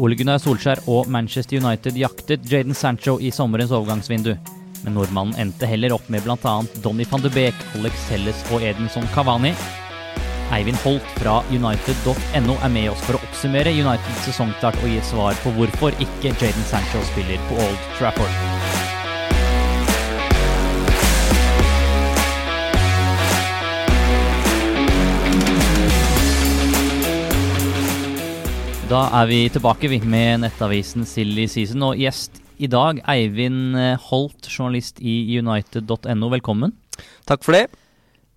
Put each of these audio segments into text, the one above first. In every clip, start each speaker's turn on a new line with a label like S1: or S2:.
S1: Ole Gunnar Solskjær og Manchester United jaktet Jaden Sancho i sommerens overgangsvindu. Men nordmannen endte heller opp med bl.a. Donny van de Beek, Alex Helles og Edinson Cavani. Eivind Holt fra United.no er med oss for å oppsummere Uniteds sesongstart og gi et svar på hvorfor ikke Jaden Sancho spiller på Old Trafford. Da er vi tilbake vi, med nettavisen Silly Season og gjest i dag Eivind eh, Holt, journalist i United.no. Velkommen.
S2: Takk for det.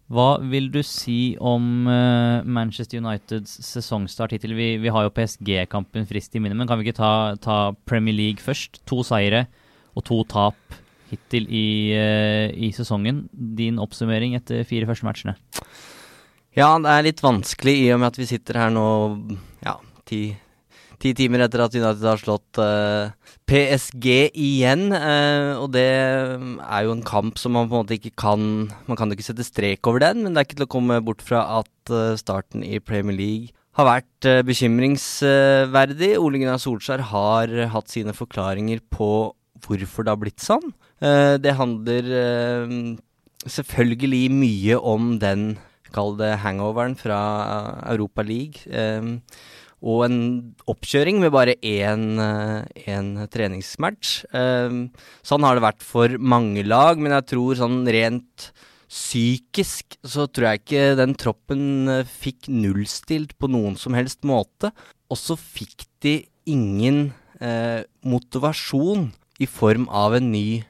S1: Hva vil du si om uh, Manchester Uniteds sesongstart hittil? Vi, vi har jo PSG-kampen frist i minne, men kan vi ikke ta, ta, Premier League først? To seire og to tap hittil i, uh, i sesongen. Din oppsummering etter fire første matchene?
S2: Ja, det er litt vanskelig i og med at vi sitter her nå ja, ti ti timer etter at United har slått eh, PSG igjen. Uh, og det er jo en kamp som man på en måte ikke kan Man kan jo ikke sette strek over den, men det er ikke til å komme bort fra at uh, starten i Premier League har vært bekymringsverdig. Ole Gunnar Solskjær har hatt sine forklaringer på hvorfor det har blitt sånn. det handler selvfølgelig mye om den, kall det hangoveren fra Europa League. Og en oppkjøring med bare én, én treningsmatch. Um, sånn har det vært for mange lag, men jeg tror sånn rent psykisk så tror jeg ikke den troppen eh, fikk nullstilt på noen som helst måte. Og så fikk de ingen eh, motivasjon i form av en ny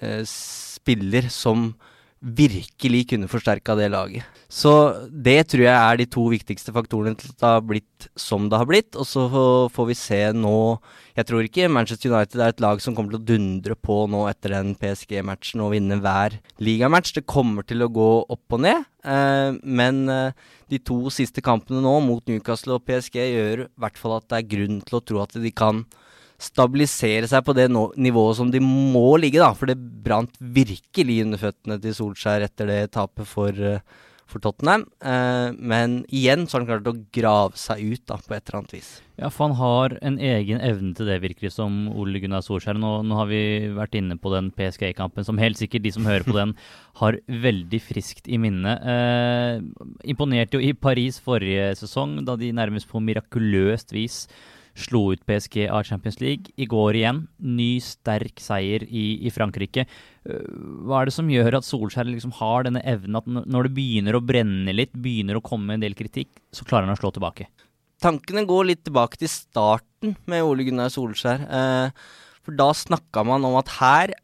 S2: eh, spiller som virkelig kunne forsterka det laget. Så det tror jeg er de to viktigste faktorene til at det har blitt som det har blitt. Og så får vi se nå Jeg tror ikke Manchester United er et lag som kommer til å dundre på nå etter den PSG-matchen og vinne hver ligamatch. Det kommer til å gå opp og ned. Eh, men eh, de to siste kampene nå mot Newcastle og PSG gjør i hvert fall at det er grunn til å tro at de kan stabilisere seg på det nivået som de må ligge, da. For det brant virkelig under føttene til Solskjær etter det tapet for, uh, for Tottenham. Uh, men igjen så har han klart å grave seg ut da, på et eller annet vis.
S1: Ja, for han har en egen evne til det, virker det som, Ole Gunnar Solskjær. Nå, nå, har vi vært inne på den PSG-kampen, som helt sikkert de som hører på den, har veldig friskt i minne. Eh, imponerte jo i Paris forrige sesong, da de nærmest på mirakuløst vis slo ut PSG av Champions League. I går igjen, ny sterk seier i, i Frankrike. Øh, hva er det som gjør at Solskjær liksom har denne evnen at når det begynner å brenne litt, begynner å komme en del kritikk, så klarer han å slå tilbake?
S2: Tankene går litt tilbake til starten med Ole Gunnar Solskjær. Eh, for da snakka man om at her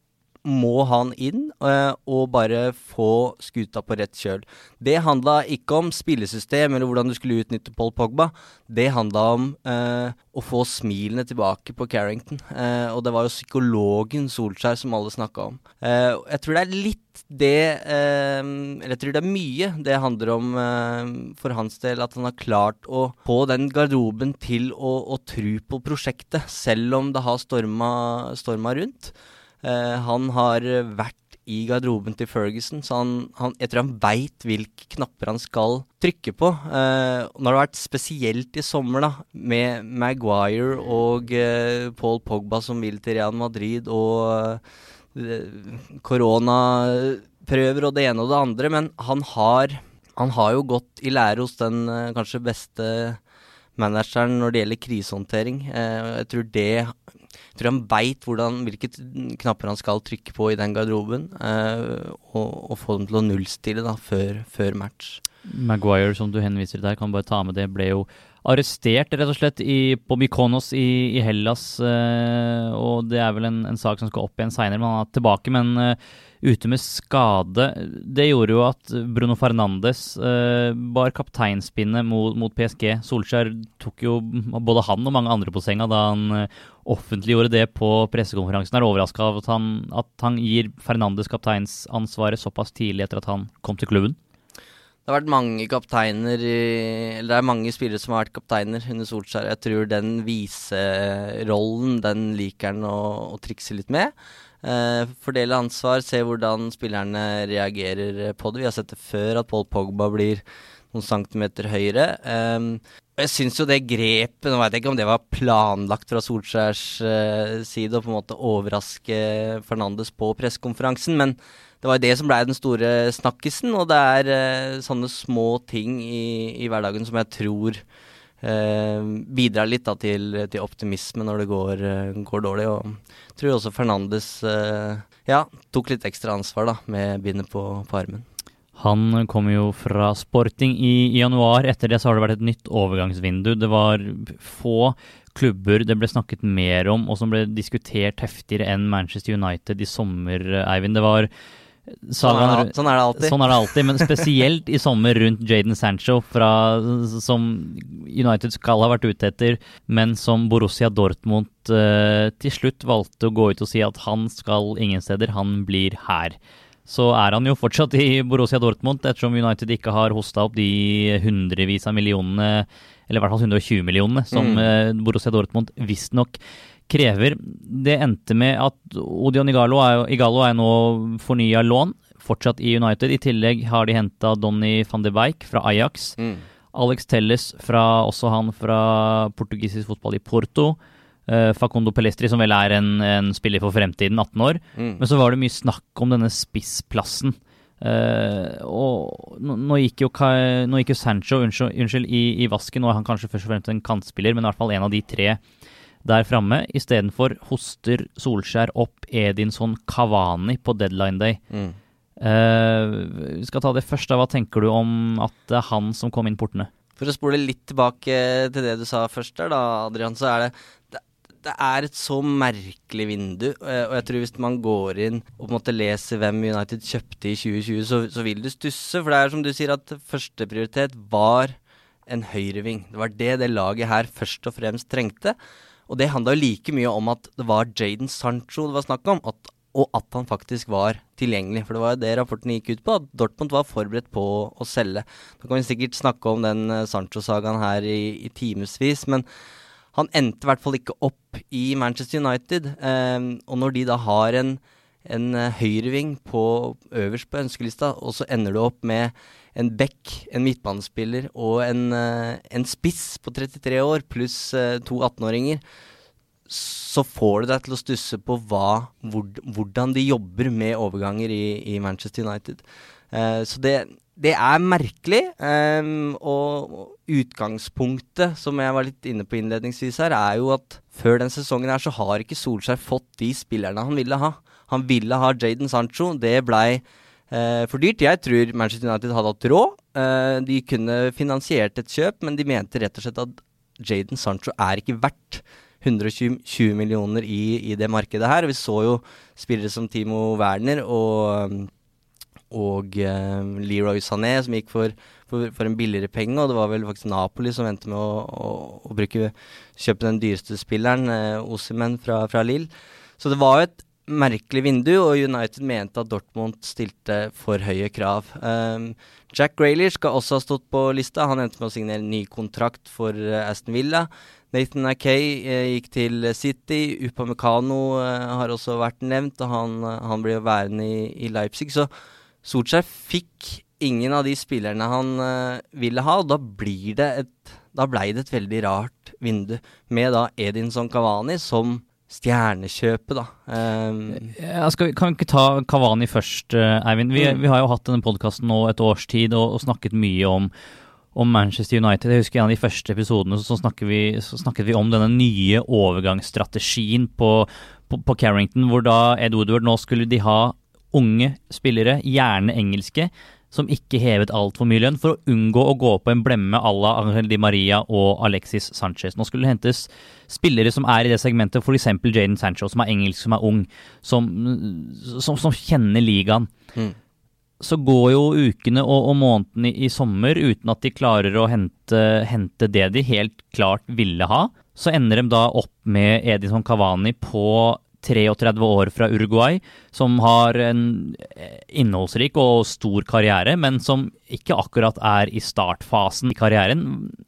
S2: må han inn uh, og bare få skuta på rett kjøl. Det handla ikke om spillesystem eller hvordan du skulle utnytte Paul Pogba. Det handla om uh, å få smilene tilbake på Carrington. Uh, og det var jo psykologen Solskjær som alle snakka om. jeg tror det er litt det Eller jeg tror det er mye det handler om for hans del, at han har klart å få den garderoben til å, å tro på prosjektet, selv om det har storma, storma rundt. Uh, han har vært i garderoben til Ferguson, så han, han, jeg tror han veit hvilke knapper han skal trykke på. Uh, nå har det vært spesielt i sommer, da, med Maguire og uh, Paul Pogba som vil til Real Madrid, og koronaprøver og det ene og det andre, men han har, han har jo gått i lære hos den kanskje beste manageren når det gjelder krisehåndtering. jeg tror det jeg tror han veit hvilke knapper han skal trykke på i den garderoben, uh, og, og, få dem til å nullstille da, før, før, match.
S1: Maguire, som du henviser til der, kan bare ta med det, ble jo arrestert rett og slett i, på Mykonos i, i Hellas. Eh, og det er vel en, en, sak som skal opp igjen seinere, men han er tilbake. Men eh, ute med skade. Det gjorde jo at Bruno Fernandes eh, bar kapteinspinnet mot, mot, PSG. Solskjær tok jo både han og mange andre på senga da han uh, offentliggjorde det på pressekonferansen. Er overraska av at han, at han gir Fernandes kapteinsansvaret såpass tidlig etter at han kom til klubben?
S2: Det har vært mange kapteiner Eller det er mange spillere som har vært kapteiner under Solskjær. Jeg tror den viserollen, den liker han å, å trikse litt med. Eh, fordele ansvar, se hvordan spillerne reagerer på det. Vi har sett det før at Paul Pogba blir noen centimeter høyere. Um, jeg syns jo det grepet Nå veit jeg ikke om det var planlagt fra Solskjærs uh, side å på en måte overraske Fernandes på pressekonferansen, men det var det som blei den store snakkisen. Og det er uh, sånne små ting i, i, hverdagen som jeg tror uh, bidrar litt da, til, til, optimisme når det går, går, dårlig. Og jeg tror også Fernandes ja, tok litt ekstra ansvar da, med bindet på, på armen.
S1: Han kom jo fra Sporting i, i, januar. Etter det så har det vært et nytt overgangsvindu. Det var få klubber det ble snakket mer om, og som ble diskutert heftigere enn Manchester United i sommer, Eivind. Det var
S2: Sånn er, det, sånn er, det, alltid.
S1: Sånn er det alltid, Men spesielt i sommer rundt Jaden Sancho, fra, som United skal ha vært ute etter, men som Borussia Dortmund uh, til slutt valgte å gå ut og si at han skal ingen steder, han blir her så er han jo fortsatt i Borussia Dortmund, ettersom United ikke har hosta opp de hundrevis av millionene, eller i hvert fall 120 millionene, som mm. Eh, Borussia Dortmund visstnok krever. Det endte med at Odion Igalo er, Igalo er nå fornya lån, fortsatt i United. I tillegg har de henta Donny van de Beijk fra Ajax. Mm. Alex Telles, fra, også han fra portugisisk fotball i Porto. Uh, Facundo Pelestri, som vel er en, en, spiller for fremtiden, 18 år. Mm. Men så var det mye snakk om denne spissplassen. Uh, og nå, nå, gikk jo, nå, gikk jo, Sancho unnskyld, unnskyld i, i, vasken. Nå er han kanskje først og fremst en kantspiller, men i hvert fall en av de tre der framme. Istedenfor hoster Solskjær opp Edinson Kavani på deadline day. Mm. Uh, vi skal ta det først. da. Hva tenker du om at det er han som kom inn portene?
S2: For å spole litt tilbake til det du sa først der, da, Adrian, så er det det er et så merkelig vindu. Eh, og jeg tror hvis man går inn og på en måte leser hvem United kjøpte i 2020, så, så vil du stusse. For det er som du sier, at førsteprioritet var en høyreving. Det var det det laget her først og fremst trengte. Og det handla jo like mye om at det var Jaden Sancho det var snakk om, at, og at han faktisk var tilgjengelig. For det var jo det rapporten gikk ut på, at Dortmund var forberedt på å selge. Da kan vi sikkert snakke om den eh, Sancho-sagaen her i, i timevis, men han endte i hvert fall ikke opp i Manchester United. Eh, og når de da har en, en uh, høyreving på, øverst på ønskelista, og så ender du opp med en back, en midtbanespiller og en, uh, en spiss på 33 år pluss uh, to 18-åringer, så får det deg til å stusse på hva, hvor, hvordan de jobber med overganger i, i Manchester United. så det, det er merkelig. Um, og utgangspunktet, som jeg var litt inne på innledningsvis her, er jo at før den sesongen her så har ikke Solskjær fått de spillerne han ville ha. Han ville ha Jaden Sancho. Det blei uh, for dyrt. Jeg tror Manchester United hadde hatt råd. Uh, de kunne finansiert et kjøp, men de mente rett og slett at Jaden Sancho er ikke verdt 120 millioner i, i det markedet her. Vi så jo spillere som Timo Werner og um, og uh, Leroy Sané, som gikk for, for, for, en billigere penge. Og det var vel faktisk Napoli som endte med å, å, å bruke, kjøpe den dyreste spilleren, uh, Osimen fra, fra Lill. Så det var jo et merkelig vindu, og United mente at Dortmund stilte for høye krav. Um, Jack Graylish skal også ha stått på lista. Han endte med å signere ny kontrakt for uh, Aston Villa. Nathan Akay uh, gikk til City. Upamecano uh, har også vært nevnt, og han, han blir værende i, i Leipzig. Så Solskjær fikk ingen av de spillerne han uh, ville ha, og da blir det et Da blei det et veldig rart vindu, med da Edinson Kavani som stjernekjøpet, da. Um,
S1: skal kan vi ikke ta Kavani først, eh, Eivind? Vi, mm. vi har jo hatt denne podkasten nå et års tid og, og snakket mye om om Manchester United. Jeg husker en av de første episodene så, vi, så snakket vi om denne nye overgangsstrategien på, på, på Carrington, hvor da Ed Woodward nå skulle de ha unge spillere, gjerne engelske, som ikke hevet altfor mye lønn, for å unngå å gå på en blemme à la Angel Di Maria og Alexis Sanchez. Nå skulle det hentes spillere som er i det segmentet, f.eks. Jaden Sancho, som er engelsk, som er ung, som, som, som kjenner ligaen. Mm. Så går jo ukene og, og månedene i, i, sommer uten at de klarer å hente, hente, det de helt klart ville ha. Så ender de da opp med Edison Cavani på 33 år fra Uruguay, som har en innholdsrik og stor karriere, men som ikke akkurat er i startfasen i karrieren.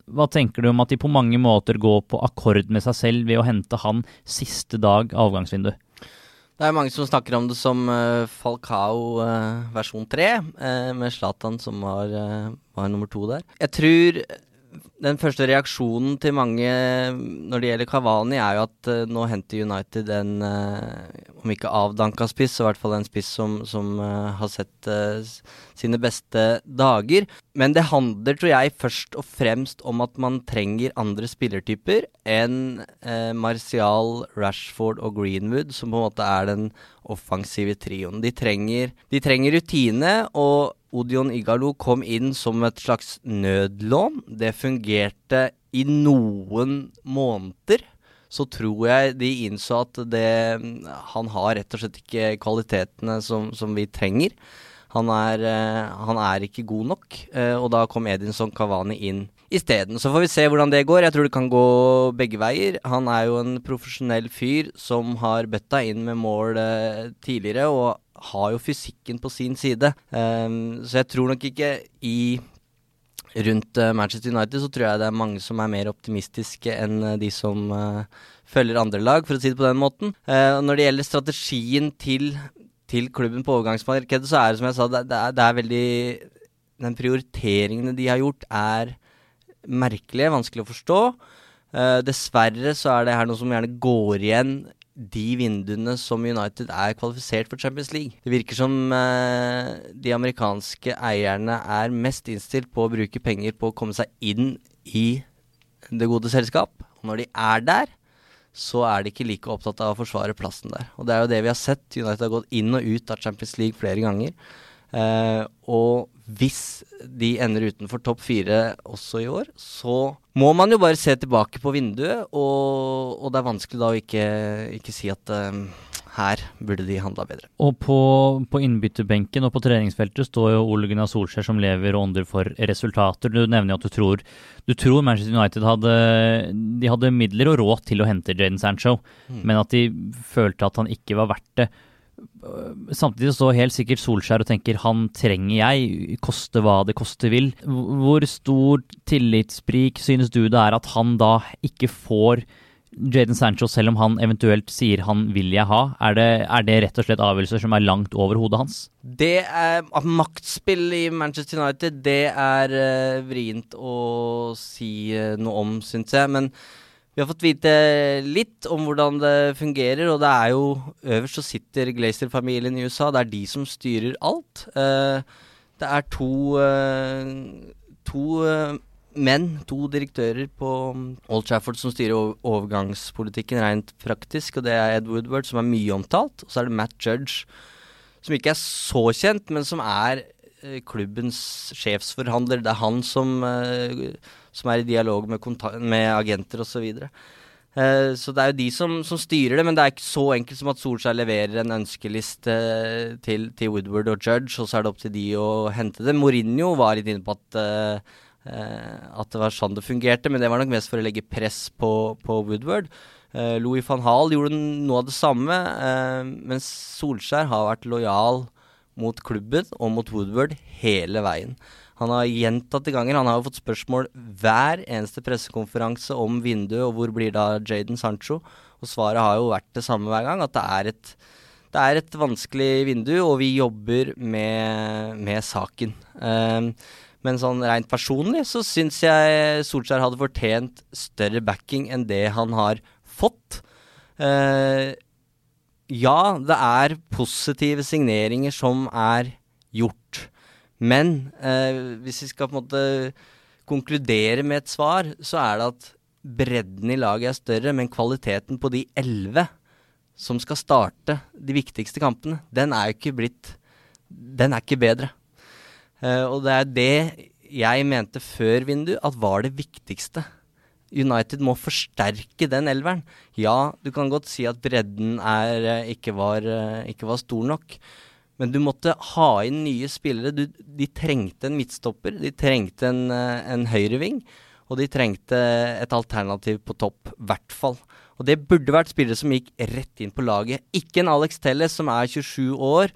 S1: Hva tenker du om at de på mange måter går på akkord med seg selv ved å hente han siste dag av avgangsvinduet?
S2: Det er mange som snakker om det som uh, Falcao uh, versjon 3, uh, med Zlatan som var, var, nummer to der. Jeg tror den første reaksjonen til mange når det gjelder Kavani, er jo at nå henter United en, om ikke avdanka spiss, så i hvert fall en spiss som, som har sett sine beste dager. Men det handler, tror jeg, først og fremst om at man trenger andre spillertyper enn Martial, Rashford og Greenwood, som på en måte er den offensive trioen. De trenger, de trenger rutine, og Odion Igalo kom inn som et slags nødlån. Det fungerte i noen måneder så tror jeg de innså at det, han har rett og slett ikke kvalitetene som, som vi trenger. Han er, eh, han er ikke god nok, eh, og da kom Edinson Cavani inn isteden. Så får vi se hvordan det går. Jeg tror det kan gå begge veier. Han er jo en profesjonell fyr som har bøtta inn med mål eh, tidligere, og har jo fysikken på sin side. Um, så jeg tror nok ikke i rundt uh, Manchester United så tror jeg det er mange som er mer optimistiske enn uh, de som uh, følger andre lag, for å si det på den måten. når det gjelder strategien til til klubben på overgangsmarkedet, så er det som jeg sa, det, det, er, det er, veldig Den prioriteringene de har gjort, er merkelige, vanskelig å forstå. Uh, dessverre så er det her noe som gjerne går igjen de vinduene som United er kvalifisert for Champions League. Det virker som eh, de amerikanske eierne er mest innstilt på å bruke penger på å komme seg inn i det gode selskap. Og når de er der, så er de ikke like opptatt av å forsvare plassen der. Og det er jo det vi har sett. United har gått inn og ut av Champions League flere ganger. Eh, og hvis de ender utenfor topp fire også i år, så må man jo bare se tilbake på vinduet, og, og det er vanskelig da å ikke, ikke si at eh, her burde de handla bedre.
S1: Og på, på innbytterbenken og på treningsfeltet står jo Ole Gunnar Solskjær som lever og ånder for resultater. Du nevner jo at du tror, du tror Manchester United hadde, de hadde midler og råd til å hente Jaden Sancho, mm. men at de følte at han ikke var verdt det. Samtidig så helt sikkert Solskjær og tenker han trenger jeg, koste hva det koste vil. Hvor stor tillitssprik synes du det er at han da ikke får Jaden Sancho, selv om han eventuelt sier han vil jeg ha, er det, er det rett og slett avgjørelser som er langt over hodet hans?
S2: Det er Maktspill i Manchester United, det er uh, vrient å si uh, noe om, syns jeg. Men vi har fått vite litt om hvordan det fungerer, og det er jo Øverst så sitter Glazer-familien i USA. Det er de som styrer alt. Uh, det er to, to menn, to direktører på Old Trafford som styrer overgangspolitikken rent praktisk, og det er Ed Woodward, som er mye omtalt, og så er det Matt Judge, som ikke er så kjent, men som er eh, klubbens sjefsforhandler. Det er han som, eh, som er i dialog med, med agenter osv. Så, videre. eh, så det er jo de som, som, styrer det, men det er ikke så enkelt som at Solskjær leverer en ønskeliste til, til Woodward og Judge, og så er det opp til de å hente det. Mourinho var litt inne på at eh, Eh, at det var sånn det fungerte, men det var nok mest for å legge press på, på Woodward. Eh, Louis van Hall gjorde noe av det samme, eh, mens Solskjær har vært lojal mot klubben og mot Woodward hele veien. Han har gjentatte ganger Han har jo fått spørsmål hver eneste pressekonferanse om vinduet og hvor blir da Jaden Sancho. Og svaret har jo vært det samme hver gang, at det er et, det er et vanskelig vindu, og vi jobber med, med saken. Um, men sånn rent personlig så syns jeg Solskjær hadde fortjent større backing enn det han har fått. Uh, ja, det er positive signeringer som er gjort. Men eh, hvis vi skal på en måte konkludere med et svar, så er det at bredden i laget er større, men kvaliteten på de elleve som skal starte de viktigste kampene, den er jo ikke blitt Den er ikke bedre. Eh, og det er det jeg mente før vindu at var det viktigste. United må forsterke den elveren. Ja, du kan godt si at bredden er, uh, ikke, var, uh, ikke, var, stor nok. Men du måtte ha inn nye spillere. Du, de trengte en midtstopper, de trengte en, en høyreving. Og de trengte et alternativ på topp, i hvert fall. Og det burde vært spillere som gikk rett inn på laget. Ikke en Alex Telles som er 27 år,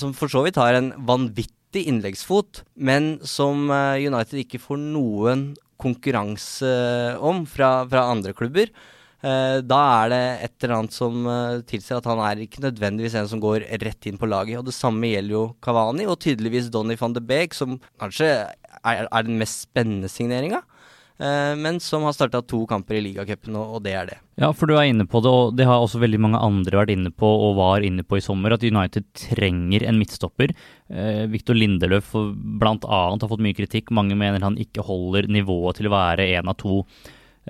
S2: som for så vidt har en vanvittig innleggsfot, men som eh, United ikke får noen konkurranse om fra, fra andre klubber. Eh, da er det et eller annet som eh, tilsier at han er ikke nødvendigvis en som går rett inn på laget. Og det samme gjelder jo Kavani, og tydeligvis Donny van de Beek, som kanskje er, er den mest spennende signeringa. Eh, men som har starta to kamper i ligacupen, og, det er det.
S1: Ja, for du er inne på det, og det har også veldig mange andre vært inne på og var inne på i sommer, at United trenger en midtstopper. Victor Lindeløf bl.a. har fått mye kritikk. Mange mener han ikke holder nivået til å være en av to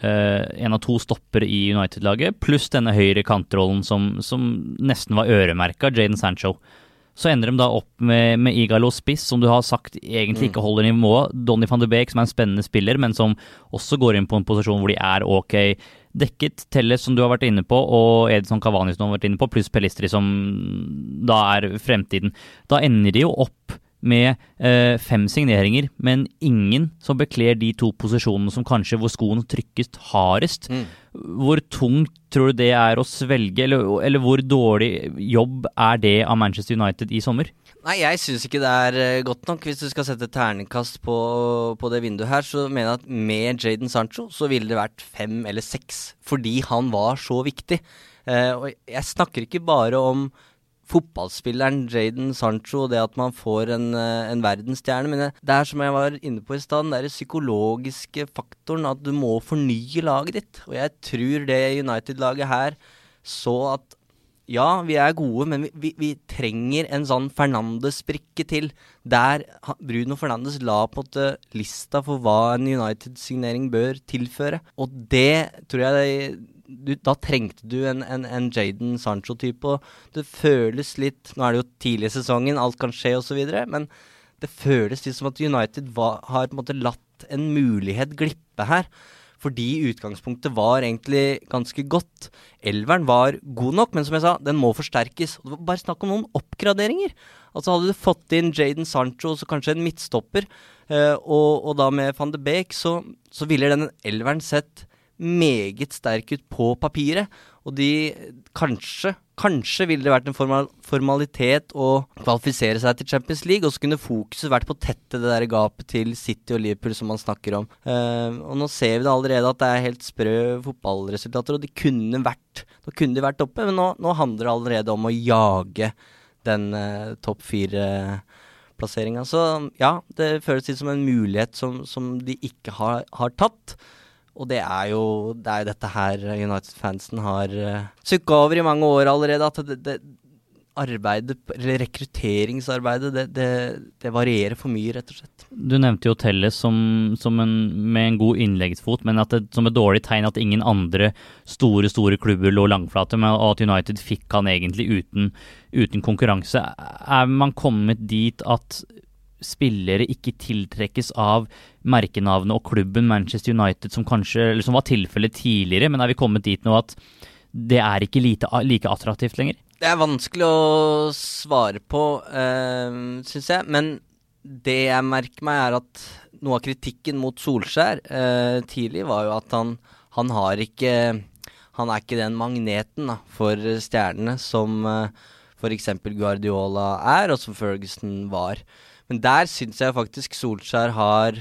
S1: Uh, en av to stoppere i United-laget, pluss denne høyre kantrollen som, som nesten var øremerka Jaden Sancho. Så ender de da opp med, med Igalo Spiss, som du har sagt egentlig mm. ikke holder nivået. Donny van de Beek, som er en spennende spiller, men som også går inn på en posisjon hvor de er ok dekket. Telles, som du har vært inne på, og Edson Cavani, som du har vært inne på, pluss Pelistri, som da er fremtiden. Da ender de jo opp med eh, fem signeringer, men ingen som bekler de to posisjonene som kanskje hvor skoen trykkes hardest. Mm. Hvor tungt tror du det er å svelge, eller, eller, hvor dårlig jobb er det av Manchester United i sommer?
S2: Nei, jeg syns ikke det er uh, godt nok. Hvis du skal sette terningkast på, på, det vinduet her, så mener jeg at med Jaden Sancho så ville det vært fem eller seks. Fordi han var så viktig. Uh, og jeg snakker ikke bare om fotballspilleren Jaden Sancho det at man får en, eh, en verdensstjerne. Men det er som jeg var inne på i stad, den psykologiske faktoren at du må fornye laget ditt. Og jeg tror det United-laget her så at ja, vi er gode, men vi, vi, vi trenger en sånn Fernandes-brikke til. Der Bruno Fernandes la på en måte lista for hva en United-signering bør tilføre. Og det tror jeg du, da trengte du en, en, en Jaden Sancho-type. Og det føles litt Nå er det jo tidlig i sesongen, alt kan skje osv. Men det føles litt som at United var, har på en måte latt en mulighet glippe her. Fordi utgangspunktet var egentlig ganske godt. Elveren var god nok, men som jeg sa, den må forsterkes. Og det var bare snakk om noen oppgraderinger. Altså Hadde du fått inn Jaden Sancho så kanskje en midtstopper, eh, og, og, da med van de Beek, så, så ville den elveren sett meget sterk ut på papiret. Og de kanskje, kanskje ville det vært en formal, formalitet å kvalifisere seg til Champions League, og så kunne fokuset vært på å tette det der gapet til City og Liverpool som man snakker om. Uh, og nå ser vi det allerede at det er helt sprø fotballresultater, og de kunne vært, nå kunne de vært oppe, men nå, nå handler det allerede om å jage den uh, topp fire. plasseringen Så ja, det føles litt som en mulighet som, som de ikke har, har tatt. Og det er jo det er dette her United-fansen har uh, eh, sukka over i mange år allerede. At det, det arbeidet, eller rekrutteringsarbeidet, det, det, det, varierer for mye, rett og slett.
S1: Du nevnte jo Telles som, som en, med en god innleggsfot, men det, som et dårlig tegn at ingen andre store store klubber lå langflate, men at United fikk han egentlig uten, uten konkurranse. Er man kommet dit at spillere ikke tiltrekkes av merkenavnet og klubben Manchester United, som kanskje liksom var tilfellet tidligere, men er vi kommet dit nå at det er ikke lite, like attraktivt lenger?
S2: Det er vanskelig å svare på, øh, eh, syns jeg. Men det jeg merker meg, er at noe av kritikken mot Solskjær øh, tidlig var jo at han, han har ikke Han er ikke den magneten da, for stjernene som øh, eh, f.eks. Guardiola er, og som Ferguson var. Men der syns jeg faktisk Solskjær har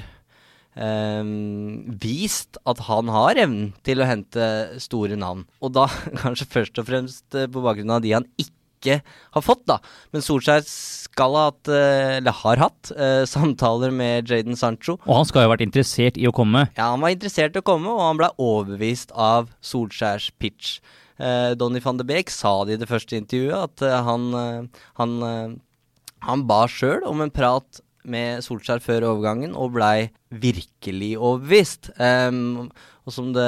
S2: vist at han har evnen til å hente store navn. Og da kanskje først og fremst uh, på bakgrunn av de han ikke har fått, da. Men Solskjær skal ha hatt, uh, eller har hatt, uh, samtaler med Jaden Sancho.
S1: Og han skal jo ha vært interessert i å komme?
S2: Ja, han var interessert i å komme, og han ble overbevist av Solskjærs pitch. Donny van de Beek sa det i det første intervjuet, at han, han han ba sjøl om en prat med Solskjær før overgangen, og blei virkelig overbevist. Um, og som det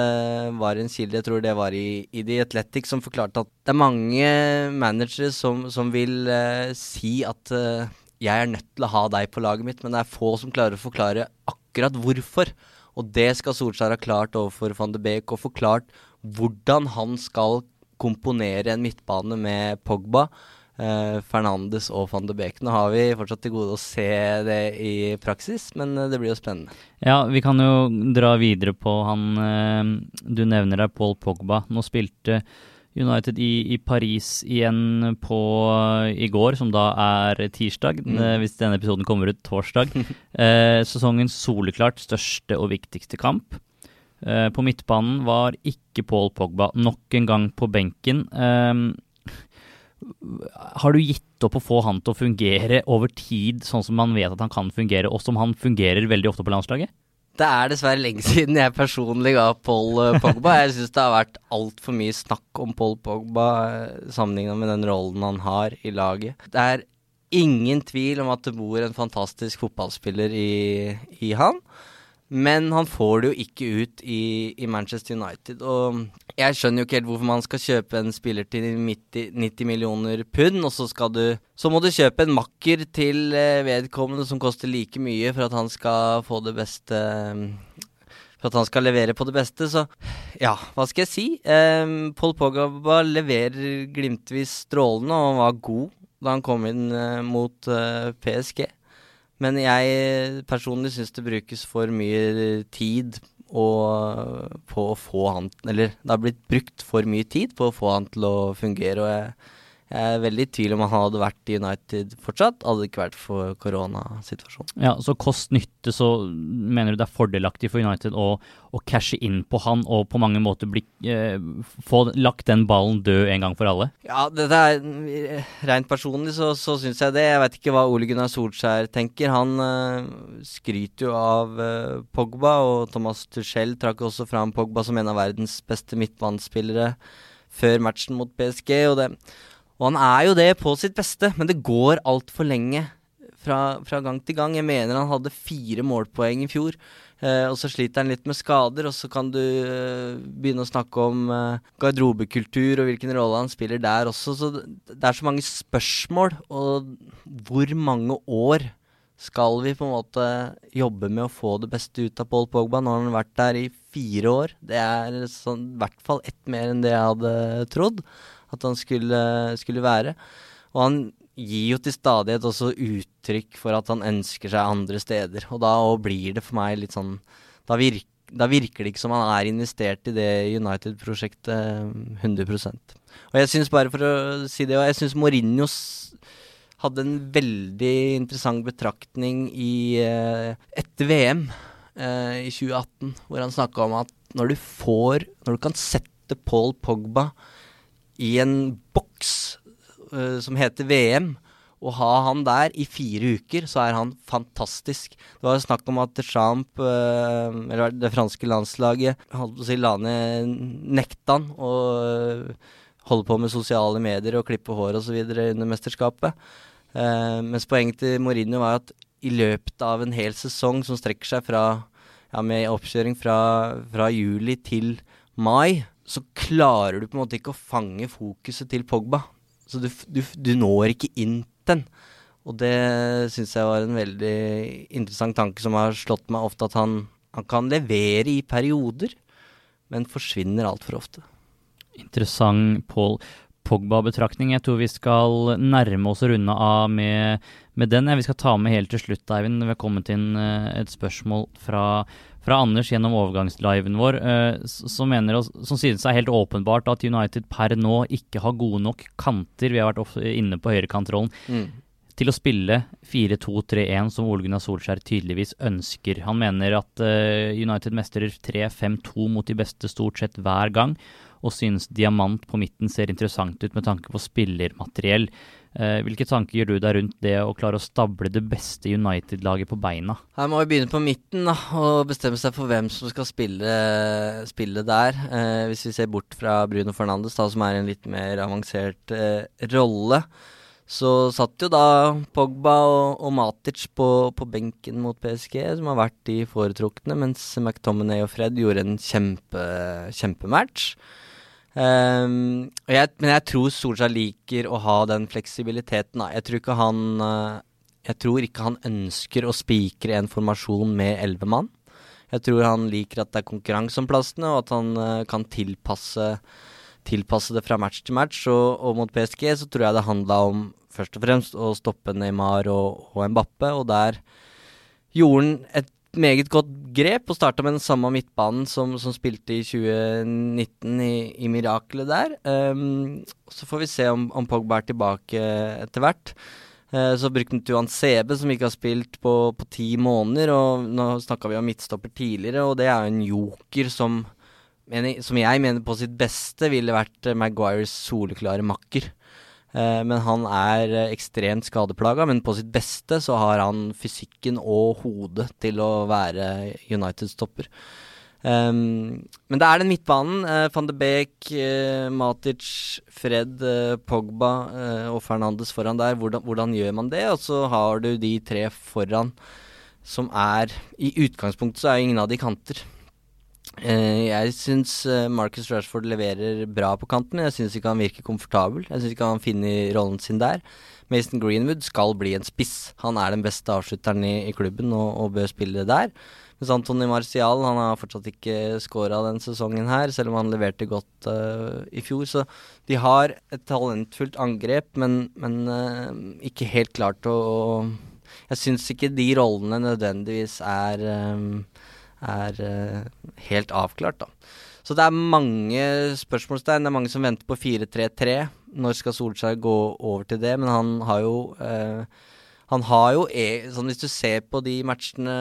S2: var en kilde, jeg tror det var i, i The Athletic, som forklarte at det er mange managere som, som vil uh, si at uh, jeg er nødt til å ha deg på laget mitt, men det er få som klarer å forklare akkurat hvorfor. Og det skal Solskjær ha klart overfor van de Beek, og forklart hvordan han skal komponere en midtbane med Pogba eh, Fernandes og van de Beek. Nå har vi fortsatt til gode å se det i praksis, men eh, det blir jo spennende.
S1: Ja, vi kan jo dra videre på han eh, Du nevner deg Paul Pogba. Nå spilte United i, i, Paris igjen på i går, som da er tirsdag, mm. Eh, hvis denne episoden kommer ut torsdag. eh, sesongens soleklart største og viktigste kamp. Eh, på midtbanen var ikke Paul Pogba nok en gang på benken. Um, har du gitt opp å få han til å fungere over tid, sånn som man vet at han kan fungere, og som han fungerer veldig ofte på landslaget?
S2: Det er dessverre lenge siden jeg personlig ga Paul eh, Pogba. Jeg syns det har vært altfor mye snakk om Paul Pogba eh, sammenligna med den rollen han har i laget. Det er ingen tvil om at det bor en fantastisk fotballspiller i, i han. Men han får det jo ikke ut i, i, Manchester United. Og jeg skjønner jo ikke helt hvorfor man skal kjøpe en spiller til 90, 90 millioner pund, og så, skal du, så må du kjøpe en makker til eh, vedkommende som koster like mye for at han skal få det beste For at han skal levere på det beste. Så ja, hva skal jeg si? Um, Paul Pogba leverer glimtvis strålende, og var god da han kom inn uh, mot uh, PSG. Men jeg personlig syns det brukes for mye tid og på å få han Eller det har blitt brukt for mye tid på å få han til å fungere. Og jeg, jeg er veldig i tvil om han hadde vært i United fortsatt, hadde det ikke vært for koronasituasjonen.
S1: Ja, Så kost-nytte, så mener du det er fordelaktig for United å, å cashe inn på han og på mange måter bli, eh, få lagt den ballen død en gang for alle?
S2: Ja, dette er rent personlig så, så syns jeg det. Jeg vet ikke hva Ole Gunnar Solskjær tenker. Han eh, skryter jo av eh, Pogba, og Thomas Tuchel trakk også fram Pogba som en av verdens beste midtbanespillere før matchen mot PSG. og det og han er jo det på sitt beste, men det går altfor lenge fra, fra, gang til gang. Jeg mener han hadde fire målpoeng i fjor. Eh, og så sliter han litt med skader, og så kan du eh, begynne å snakke om eh, garderobekultur og hvilken rolle han spiller der også. Så det er så mange spørsmål, og hvor mange år skal vi på en måte jobbe med å få det beste ut av Paul Pogba? Nå har han vært der i fire år. Det er sånn, i hvert fall ett mer enn det jeg hadde trodd at han skulle, skulle være. Og han gir jo til stadighet også uttrykk for at han ønsker seg andre steder. Og da blir det for meg litt sånn Da, virk, da virker det ikke som han er investert i det United-prosjektet 100% Og jeg syns bare for å si det, og jeg syns Mourinho hadde en veldig interessant betraktning i, eh, etter VM eh, i 2018, hvor han snakka om at når du får Når du kan sette Paul Pogba i en boks uh, som heter VM. Å ha han der i fire uker, så er han fantastisk. Det var snakk om at Champ, uh, eller det franske landslaget, holdt på å si la ned nekta han å uh, holde på med sosiale medier og klippe hår osv. under mesterskapet. Mens poenget til Mourinho var at i løpet av en hel sesong som strekker seg fra ja, med oppkjøring fra, fra juli til mai, så klarer du på en måte ikke å fange fokuset til Pogba. Så du, du, du når ikke inn den. Og det syns jeg var en veldig interessant tanke som har slått meg ofte, at han, han kan levere i perioder, men forsvinner altfor ofte.
S1: Interessant Paul Pogba-betraktning. Jeg tror vi skal nærme oss å runde av med, med den. Vi skal ta med helt til slutt, Eivind. Vi har kommet inn eh, et spørsmål fra fra Anders gjennom overgangsliven vår, uh, som, mener, som synes det er helt åpenbart at United per nå ikke har gode nok kanter. Vi har vært inne på høyrekantrollen. Mm. Til å spille 4-2-3-1, som Ole Gunnar Solskjær tydeligvis ønsker. Han mener at uh, United mestrer 3-5-2 mot de beste stort sett hver gang, og synes diamant på midten ser interessant ut med tanke på spillermateriell. Eh, hvilke tanker gjør du deg rundt det å klare å stable det beste United-laget på beina?
S2: Her må vi begynne på midten da, og bestemme seg for hvem som skal spille, spille der. Eh, hvis vi ser bort fra Bruno Fernandes, da, som er en litt mer avansert eh, rolle. Så satt jo da Pogba og, og Matic på, på, benken mot PSG, som har vært de foretrukne, mens McTominay og Fred gjorde en kjempe, kjempematch. Um, jeg, men jeg tror Solskjær liker å ha den fleksibiliteten. Jeg tror ikke han uh, Jeg tror ikke han ønsker å spikre en formasjon med elleve mann. Jeg tror han liker at det er konkurranse om plassene, og at han uh, kan tilpasse, tilpasse, det fra match til match. Og, og, mot PSG så tror jeg det handla om først og fremst å stoppe Neymar og, og Mbappe, og der gjorde han et meget godt grep og starta med den samme midtbanen som, som spilte i 2019 i, i Miraklet der. Um, så får vi se om, om, Pogba er tilbake etter hvert. Uh, så brukte han Tuan Sebe, som ikke har spilt på, på ti måneder. Og nå snakka vi om midtstopper tidligere, og det er jo en joker som, mener, som jeg mener på sitt beste ville vært Maguires soleklare makker. Eh, men han er ekstremt skadeplaga, men på sitt beste så har han fysikken og hodet til å være Uniteds topper. Um, men det er den midtbanen. Uh, Van de Beek, uh, Matic, Fred, uh, Pogba og Fernandes foran der. Hvordan, hvordan, gjør man det? Og så har du de tre foran som er I utgangspunktet så er ingen av de kanter. Jeg syns Marcus Rashford leverer bra på kanten. Jeg syns ikke han virker komfortabel. Jeg syns ikke han finner rollen sin der. Mason Greenwood skal bli en spiss. Han er den beste avslutteren i, i klubben og, og bør spille der. Mens Antony Marcial han har fortsatt ikke scora den sesongen her, selv om han leverte godt uh, i fjor. Så de har et talentfullt angrep, men, men uh, ikke helt klart å, å Jeg syns ikke de rollene nødvendigvis er, um, er uh, helt avklart, da. Så det er mange spørsmålstegn. Det er mange som venter på 4-3-3. Når skal Solskjær gå over til det? Men han har jo eh, han har jo e, sånn Hvis du ser på de matchene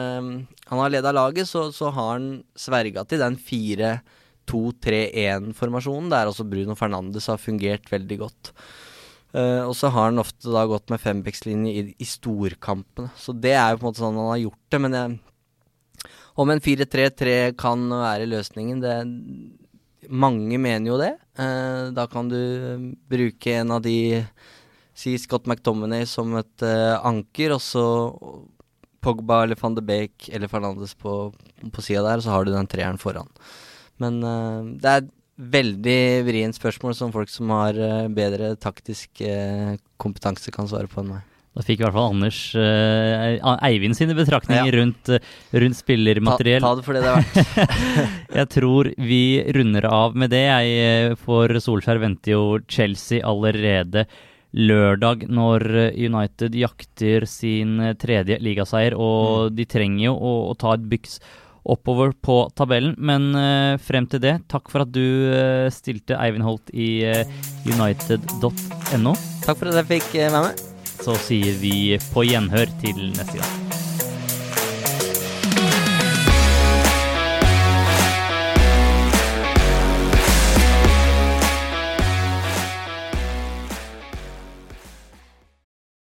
S2: han har leda laget, så, så, har han sverga til den 4-2-3-1-formasjonen, der også Bruno Fernandes har fungert veldig godt. Uh, og så har han ofte da gått med fembekslinje i, i storkampene. Så det er jo på en måte sånn han har gjort det. Men jeg, om en 4-3-3 kan være løsningen, det Mange mener jo det. Uh, da kan du bruke en av de si Scott McTominay som et uh, anker, og så Pogba eller van de Beek eller Fernandes på, på sida der, og så har du den treeren foran. Men uh, det er et veldig vrient spørsmål som folk som har uh, bedre taktisk kompetanse, kan svare på enn meg.
S1: Da fikk i hvert fall Anders uh, Eivind sine betraktninger ja. rundt, rundt, spillermateriell.
S2: Ta, ta, det for det det er verdt.
S1: jeg tror vi runder av med det. Jeg, for Solskjær venter jo Chelsea allerede lørdag når eh, United jakter sin eh, tredje ligaseier. Og mm. de trenger jo å, å, ta et byks oppover på tabellen. Men uh, frem til det, takk for at du uh, stilte Eivind Holt i uh, united.no.
S2: Takk for at jeg fikk være med.
S1: Så sier vi på gjenhør til neste gang.